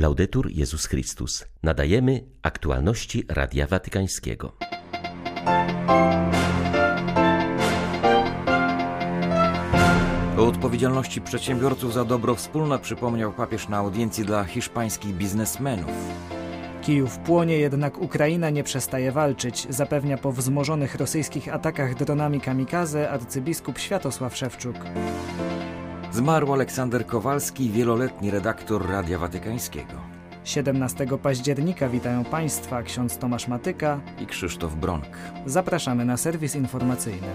Laudetur Jezus Chrystus. Nadajemy aktualności Radia Watykańskiego. O odpowiedzialności przedsiębiorców za dobro wspólne przypomniał papież na audiencji dla hiszpańskich biznesmenów. Kijów płonie, jednak Ukraina nie przestaje walczyć, zapewnia po wzmożonych rosyjskich atakach dronami kamikaze arcybiskup Światosław Szewczuk. Zmarł Aleksander Kowalski, wieloletni redaktor Radia Watykańskiego. 17 października witają Państwa ksiądz Tomasz Matyka i Krzysztof Bronk. Zapraszamy na serwis informacyjny.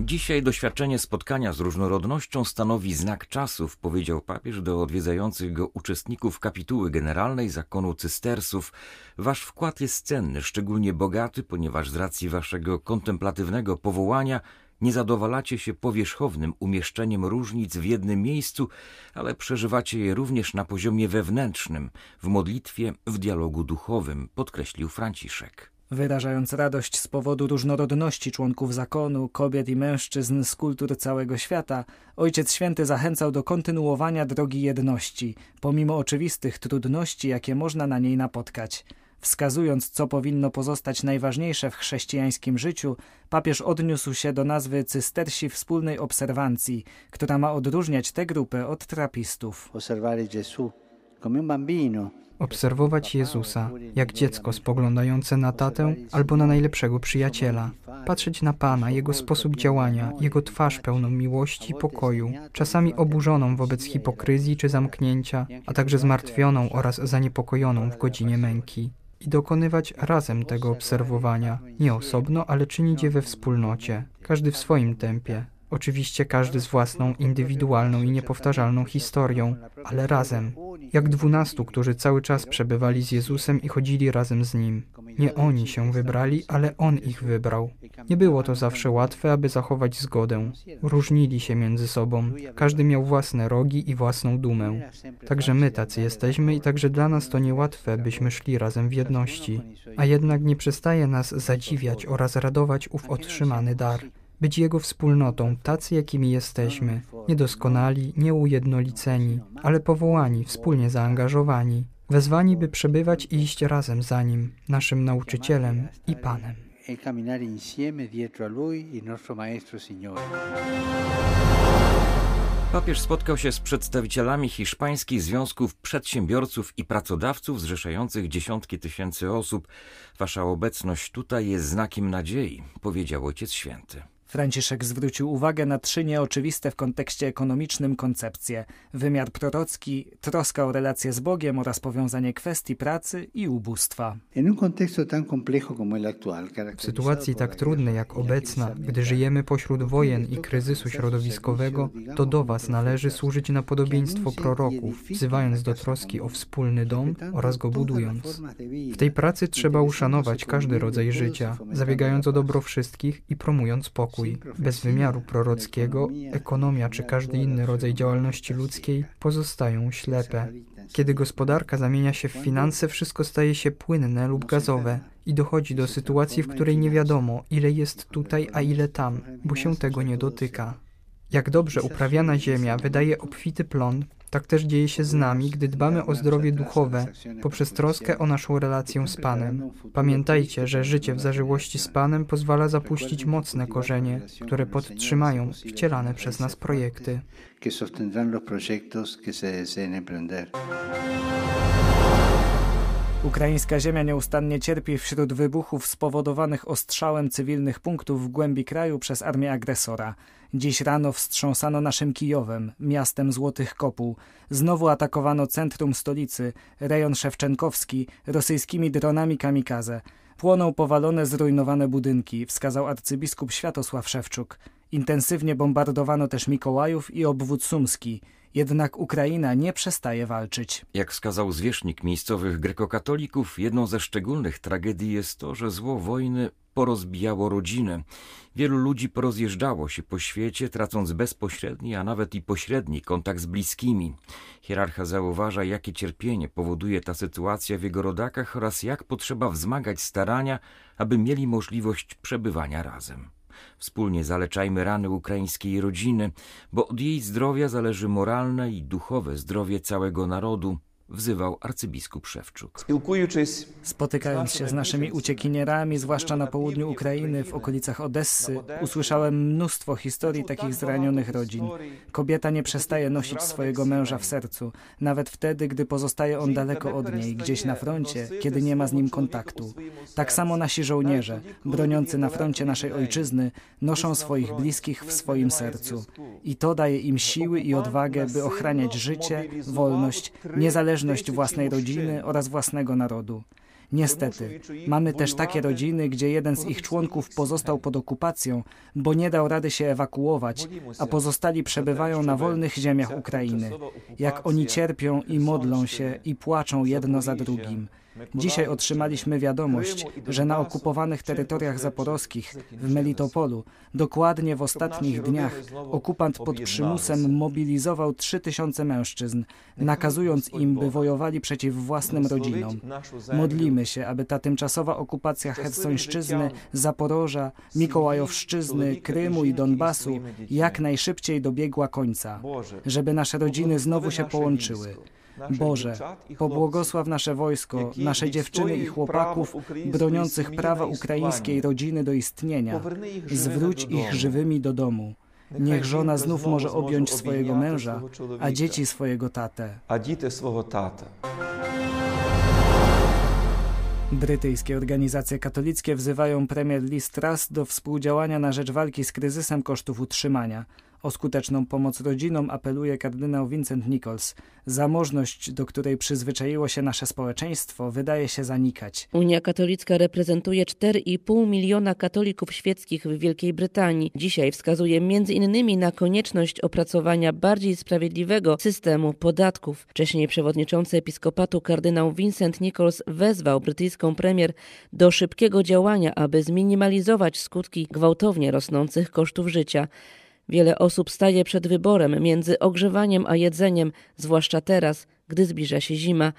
Dzisiaj doświadczenie spotkania z różnorodnością stanowi znak czasów, powiedział papież do odwiedzających go uczestników kapituły generalnej zakonu cystersów. Wasz wkład jest cenny, szczególnie bogaty, ponieważ z racji waszego kontemplatywnego powołania nie zadowalacie się powierzchownym umieszczeniem różnic w jednym miejscu, ale przeżywacie je również na poziomie wewnętrznym, w modlitwie, w dialogu duchowym, podkreślił Franciszek. Wyrażając radość z powodu różnorodności członków zakonu, kobiet i mężczyzn z kultur całego świata, Ojciec Święty zachęcał do kontynuowania drogi jedności, pomimo oczywistych trudności, jakie można na niej napotkać. Wskazując, co powinno pozostać najważniejsze w chrześcijańskim życiu, papież odniósł się do nazwy cystersi wspólnej obserwancji, która ma odróżniać tę grupę od trapistów. Obserwować Jezusa, jak dziecko spoglądające na tatę albo na najlepszego przyjaciela. Patrzeć na Pana, Jego sposób działania, Jego twarz pełną miłości i pokoju, czasami oburzoną wobec hipokryzji czy zamknięcia, a także zmartwioną oraz zaniepokojoną w godzinie męki i dokonywać razem tego obserwowania, nie osobno, ale czynić je we wspólnocie, każdy w swoim tempie. Oczywiście każdy z własną, indywidualną i niepowtarzalną historią, ale razem, jak dwunastu, którzy cały czas przebywali z Jezusem i chodzili razem z Nim. Nie oni się wybrali, ale On ich wybrał. Nie było to zawsze łatwe, aby zachować zgodę. Różnili się między sobą. Każdy miał własne rogi i własną dumę. Także my tacy jesteśmy i także dla nas to niełatwe, byśmy szli razem w jedności. A jednak nie przestaje nas zadziwiać oraz radować ów otrzymany dar być Jego wspólnotą, tacy jakimi jesteśmy, niedoskonali, nieujednoliceni, ale powołani, wspólnie zaangażowani, wezwani, by przebywać i iść razem za Nim, naszym nauczycielem i Panem. Papież spotkał się z przedstawicielami hiszpańskich związków przedsiębiorców i pracodawców zrzeszających dziesiątki tysięcy osób. Wasza obecność tutaj jest znakiem nadziei, powiedział Ojciec Święty. Franciszek zwrócił uwagę na trzy nieoczywiste w kontekście ekonomicznym koncepcje: wymiar prorocki, troska o relacje z Bogiem oraz powiązanie kwestii pracy i ubóstwa. W sytuacji tak trudnej jak obecna, gdy żyjemy pośród wojen i kryzysu środowiskowego, to do Was należy służyć na podobieństwo proroków, wzywając do troski o wspólny dom oraz go budując. W tej pracy trzeba uszanować każdy rodzaj życia, zabiegając o dobro wszystkich i promując pokój spokój. Bez wymiaru prorockiego, ekonomia czy każdy inny rodzaj działalności ludzkiej pozostają ślepe. Kiedy gospodarka zamienia się w finanse, wszystko staje się płynne lub gazowe i dochodzi do sytuacji, w której nie wiadomo, ile jest tutaj, a ile tam, bo się tego nie dotyka. Jak dobrze uprawiana ziemia wydaje obfity plon, tak też dzieje się z nami, gdy dbamy o zdrowie duchowe poprzez troskę o naszą relację z Panem. Pamiętajcie, że życie w zażyłości z Panem pozwala zapuścić mocne korzenie, które podtrzymają wcielane przez nas projekty. Ukraińska ziemia nieustannie cierpi wśród wybuchów spowodowanych ostrzałem cywilnych punktów w głębi kraju przez armię agresora. Dziś rano wstrząsano naszym Kijowem, miastem Złotych Kopuł. Znowu atakowano centrum stolicy, rejon Szewczenkowski, rosyjskimi dronami kamikaze. Płoną powalone, zrujnowane budynki, wskazał arcybiskup Światosław Szewczuk. Intensywnie bombardowano też Mikołajów i obwód sumski. Jednak Ukraina nie przestaje walczyć. Jak wskazał zwierzchnik miejscowych grekokatolików, jedną ze szczególnych tragedii jest to, że zło wojny porozbijało rodziny. Wielu ludzi porozjeżdżało się po świecie, tracąc bezpośredni, a nawet i pośredni kontakt z bliskimi. Hierarcha zauważa, jakie cierpienie powoduje ta sytuacja w jego rodakach oraz jak potrzeba wzmagać starania, aby mieli możliwość przebywania razem. Wspólnie zaleczajmy rany ukraińskiej rodziny, bo od jej zdrowia zależy moralne i duchowe zdrowie całego narodu wzywał arcybiskup Szewczuk. Spotykając się z naszymi uciekinierami, zwłaszcza na południu Ukrainy, w okolicach Odessy, usłyszałem mnóstwo historii takich zranionych rodzin. Kobieta nie przestaje nosić swojego męża w sercu, nawet wtedy, gdy pozostaje on daleko od niej, gdzieś na froncie, kiedy nie ma z nim kontaktu. Tak samo nasi żołnierze, broniący na froncie naszej ojczyzny, noszą swoich bliskich w swoim sercu. I to daje im siły i odwagę, by ochraniać życie, wolność, niezależność niezależność własnej rodziny oraz własnego narodu. Niestety, mamy też takie rodziny, gdzie jeden z ich członków pozostał pod okupacją, bo nie dał rady się ewakuować, a pozostali przebywają na wolnych ziemiach Ukrainy. Jak oni cierpią i modlą się i płaczą jedno za drugim. Dzisiaj otrzymaliśmy wiadomość, że na okupowanych terytoriach zaporowskich, w Melitopolu, dokładnie w ostatnich dniach, okupant pod przymusem mobilizował 3000 mężczyzn, nakazując im, by wojowali przeciw własnym rodzinom. Modlimy się, aby ta tymczasowa okupacja Hersońszczyzny, Zaporoża, Mikołajowszczyzny, Krymu i Donbasu jak najszybciej dobiegła końca, żeby nasze rodziny znowu się połączyły. Boże, pobłogosław nasze wojsko, nasze dziewczyny i chłopaków broniących prawa ukraińskiej rodziny do istnienia. Zwróć ich żywymi do domu. Niech żona znów może objąć swojego męża, a dzieci swojego tatę. A dzieci swojego tatę. Brytyjskie organizacje katolickie wzywają premier Liz Truss do współdziałania na rzecz walki z kryzysem kosztów utrzymania. O skuteczną pomoc rodzinom apeluje kardynał Vincent Nichols. Zamożność, do której przyzwyczaiło się nasze społeczeństwo, wydaje się zanikać. Unia Katolicka reprezentuje 4,5 miliona katolików świeckich w Wielkiej Brytanii. Dzisiaj wskazuje m.in. na konieczność opracowania bardziej sprawiedliwego systemu podatków. Wcześniej przewodniczący episkopatu kardynał Vincent Nichols wezwał brytyjską premier do szybkiego działania, aby zminimalizować skutki gwałtownie rosnących kosztów życia. Wiele osób staje przed wyborem między ogrzewaniem a jedzeniem, zwłaszcza teraz, gdy zbliża się zima.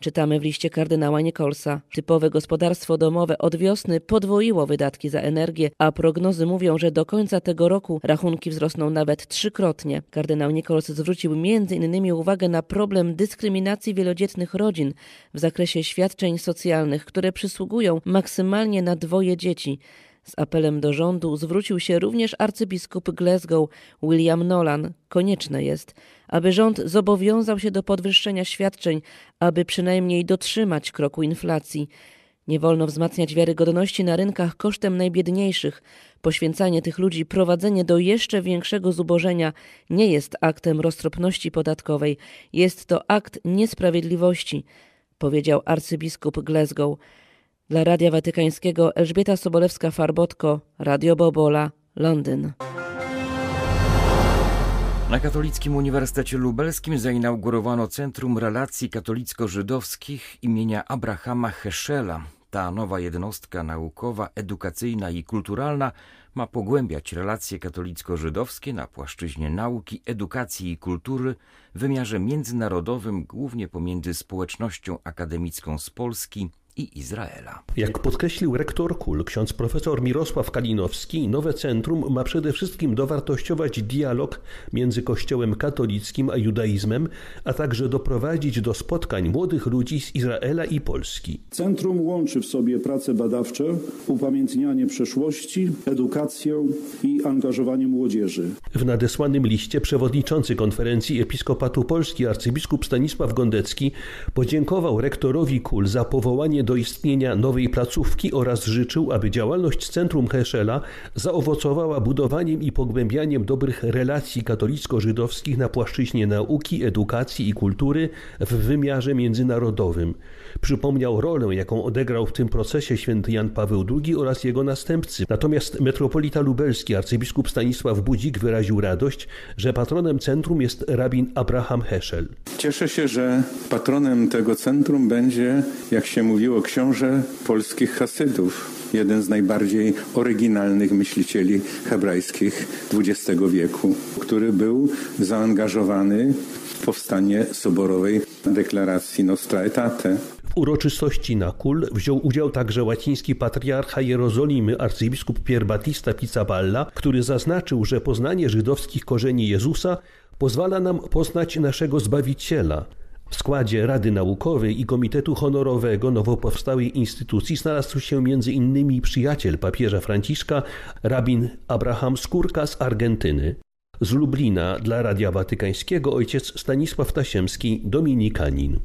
Czytamy w liście kardynała Nicholsa. Typowe gospodarstwo domowe od wiosny podwoiło wydatki za energię, a prognozy mówią, że do końca tego roku rachunki wzrosną nawet trzykrotnie. Kardynał Nichols zwrócił m.in. uwagę na problem dyskryminacji wielodzietnych rodzin w zakresie świadczeń socjalnych, które przysługują maksymalnie na dwoje dzieci. Z apelem do rządu zwrócił się również arcybiskup Glasgow William Nolan. Konieczne jest, aby rząd zobowiązał się do podwyższenia świadczeń, aby przynajmniej dotrzymać kroku inflacji. Nie wolno wzmacniać wiarygodności na rynkach kosztem najbiedniejszych. Poświęcanie tych ludzi, prowadzenie do jeszcze większego zubożenia nie jest aktem roztropności podatkowej, jest to akt niesprawiedliwości, powiedział arcybiskup Glasgow. Dla Radia Watykańskiego Elżbieta Sobolewska-Farbotko, Radio Bobola, Londyn. Na Katolickim Uniwersytecie Lubelskim zainaugurowano Centrum Relacji Katolicko-Żydowskich imienia Abrahama Heschela. Ta nowa jednostka naukowa, edukacyjna i kulturalna ma pogłębiać relacje katolicko-żydowskie na płaszczyźnie nauki, edukacji i kultury w wymiarze międzynarodowym, głównie pomiędzy społecznością akademicką z Polski i Izraela. Jak podkreślił rektor KUL, ksiądz profesor Mirosław Kalinowski, nowe centrum ma przede wszystkim dowartościować dialog między Kościołem katolickim a judaizmem, a także doprowadzić do spotkań młodych ludzi z Izraela i Polski. Centrum łączy w sobie prace badawcze, upamiętnianie przeszłości, edukację i angażowanie młodzieży. W nadesłanym liście przewodniczący konferencji Episkopatu Polski arcybiskup Stanisław Gondecki podziękował rektorowi KUL za powołanie do istnienia nowej placówki oraz życzył, aby działalność Centrum Heschela zaowocowała budowaniem i pogłębianiem dobrych relacji katolicko-żydowskich na płaszczyźnie nauki, edukacji i kultury w wymiarze międzynarodowym. Przypomniał rolę, jaką odegrał w tym procesie święty Jan Paweł II oraz jego następcy. Natomiast metropolita lubelski arcybiskup Stanisław Budzik wyraził radość, że patronem centrum jest rabin Abraham Heschel. Cieszę się, że patronem tego centrum będzie, jak się mówiło, książę polskich Hasydów, jeden z najbardziej oryginalnych myślicieli hebrajskich XX wieku, który był zaangażowany w powstanie soborowej deklaracji Nostra Aetate uroczystości na Kul wziął udział także łaciński patriarcha Jerozolimy arcybiskup Pier Battista Pizzaballa, który zaznaczył, że poznanie żydowskich korzeni Jezusa pozwala nam poznać naszego Zbawiciela. W składzie Rady Naukowej i Komitetu Honorowego nowo powstałej instytucji znalazł się m.in. przyjaciel papieża Franciszka, rabin Abraham Skórka z Argentyny. Z Lublina dla Radia Watykańskiego ojciec Stanisław Tasiemski, dominikanin.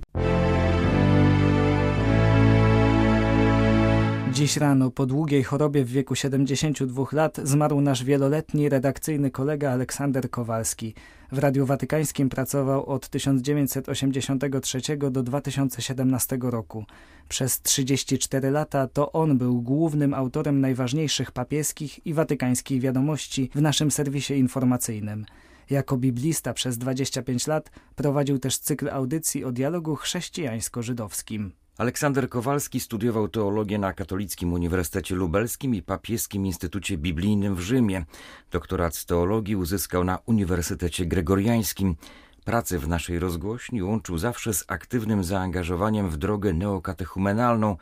Dziś rano po długiej chorobie w wieku 72 lat zmarł nasz wieloletni redakcyjny kolega Aleksander Kowalski. W Radiu Watykańskim pracował od 1983 do 2017 roku. Przez 34 lata to on był głównym autorem najważniejszych papieskich i watykańskich wiadomości w naszym serwisie informacyjnym. Jako biblista przez 25 lat prowadził też cykl audycji o dialogu chrześcijańsko-żydowskim. Aleksander Kowalski studiował teologię na Katolickim Uniwersytecie Lubelskim i Papieskim Instytucie Biblijnym w Rzymie. Doktorat z teologii uzyskał na Uniwersytecie Gregoriańskim. Pracę w naszej rozgłośni łączył zawsze z aktywnym zaangażowaniem w drogę neokatechumenalną.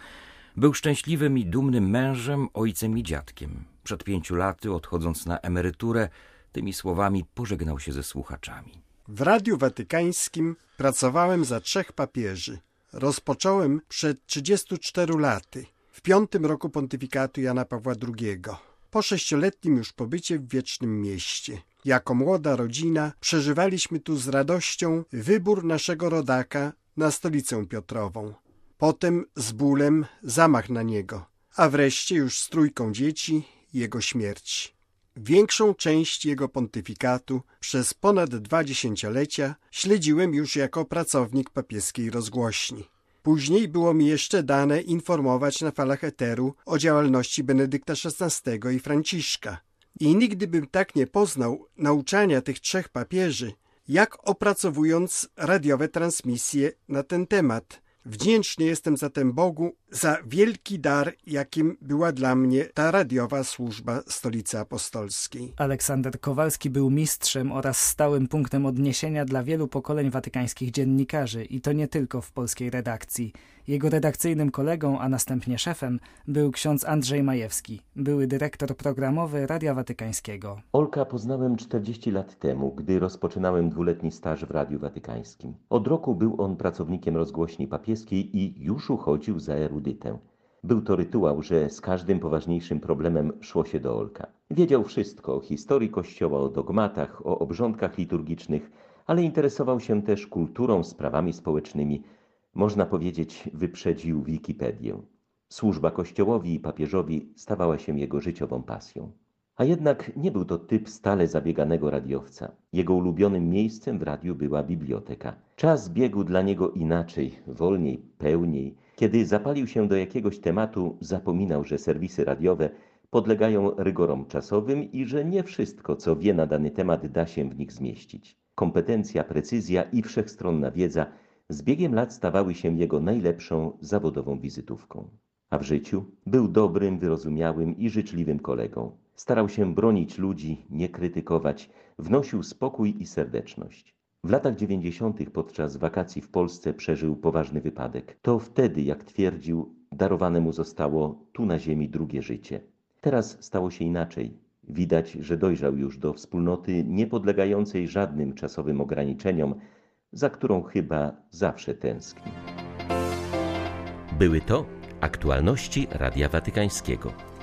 Był szczęśliwym i dumnym mężem, ojcem i dziadkiem. Przed pięciu laty, odchodząc na emeryturę, tymi słowami pożegnał się ze słuchaczami. W Radiu Watykańskim pracowałem za trzech papieży – rozpocząłem przed 34 laty, w piątym roku pontyfikatu Jana Pawła II, po sześcioletnim już pobycie w Wiecznym Mieście. Jako młoda rodzina przeżywaliśmy tu z radością wybór naszego rodaka na stolicę Piotrową. Potem z bólem zamach na niego, a wreszcie już z trójką dzieci jego śmierć. Większą część jego pontyfikatu przez ponad dwa dziesięciolecia śledziłem już jako pracownik papieskiej rozgłośni. Później było mi jeszcze dane informować na falach eteru o działalności Benedykta XVI i Franciszka. I nigdy bym tak nie poznał nauczania tych trzech papieży, jak opracowując radiowe transmisje na ten temat – Wdzięczny jestem zatem Bogu za wielki dar, jakim była dla mnie ta radiowa służba Stolicy Apostolskiej. Aleksander Kowalski był mistrzem oraz stałym punktem odniesienia dla wielu pokoleń watykańskich dziennikarzy i to nie tylko w polskiej redakcji. Jego redakcyjnym kolegą, a następnie szefem był ksiądz Andrzej Majewski, były dyrektor programowy Radia Watykańskiego. Olka poznałem 40 lat temu, gdy rozpoczynałem dwuletni staż w Radiu Watykańskim. Od roku był on pracownikiem rozgłośni papieskiej i już uchodził za erudytę. Był to rytuał, że z każdym poważniejszym problemem szło się do Olka. Wiedział wszystko o historii Kościoła, o dogmatach, o obrządkach liturgicznych, ale interesował się też kulturą, sprawami społecznymi, można powiedzieć, wyprzedził Wikipedię. Służba Kościołowi i papieżowi stawała się jego życiową pasją. A jednak nie był to typ stale zabieganego radiowca. Jego ulubionym miejscem w radiu była biblioteka. Czas biegł dla niego inaczej, wolniej, pełniej. Kiedy zapalił się do jakiegoś tematu, zapominał, że serwisy radiowe podlegają rygorom czasowym i że nie wszystko, co wie na dany temat, da się w nich zmieścić. Kompetencja, precyzja i wszechstronna wiedza z biegiem lat stawały się jego najlepszą zawodową wizytówką. A w życiu był dobrym, wyrozumiałym i życzliwym kolegą. Starał się bronić ludzi, nie krytykować, wnosił spokój i serdeczność. W latach dziewięćdziesiątych podczas wakacji w Polsce przeżył poważny wypadek. To wtedy, jak twierdził, darowane mu zostało tu na ziemi drugie życie. Teraz stało się inaczej. Widać, że dojrzał już do wspólnoty niepodlegającej żadnym czasowym ograniczeniom, za którą chyba zawsze tęskni. Były to aktualności Radia Watykańskiego.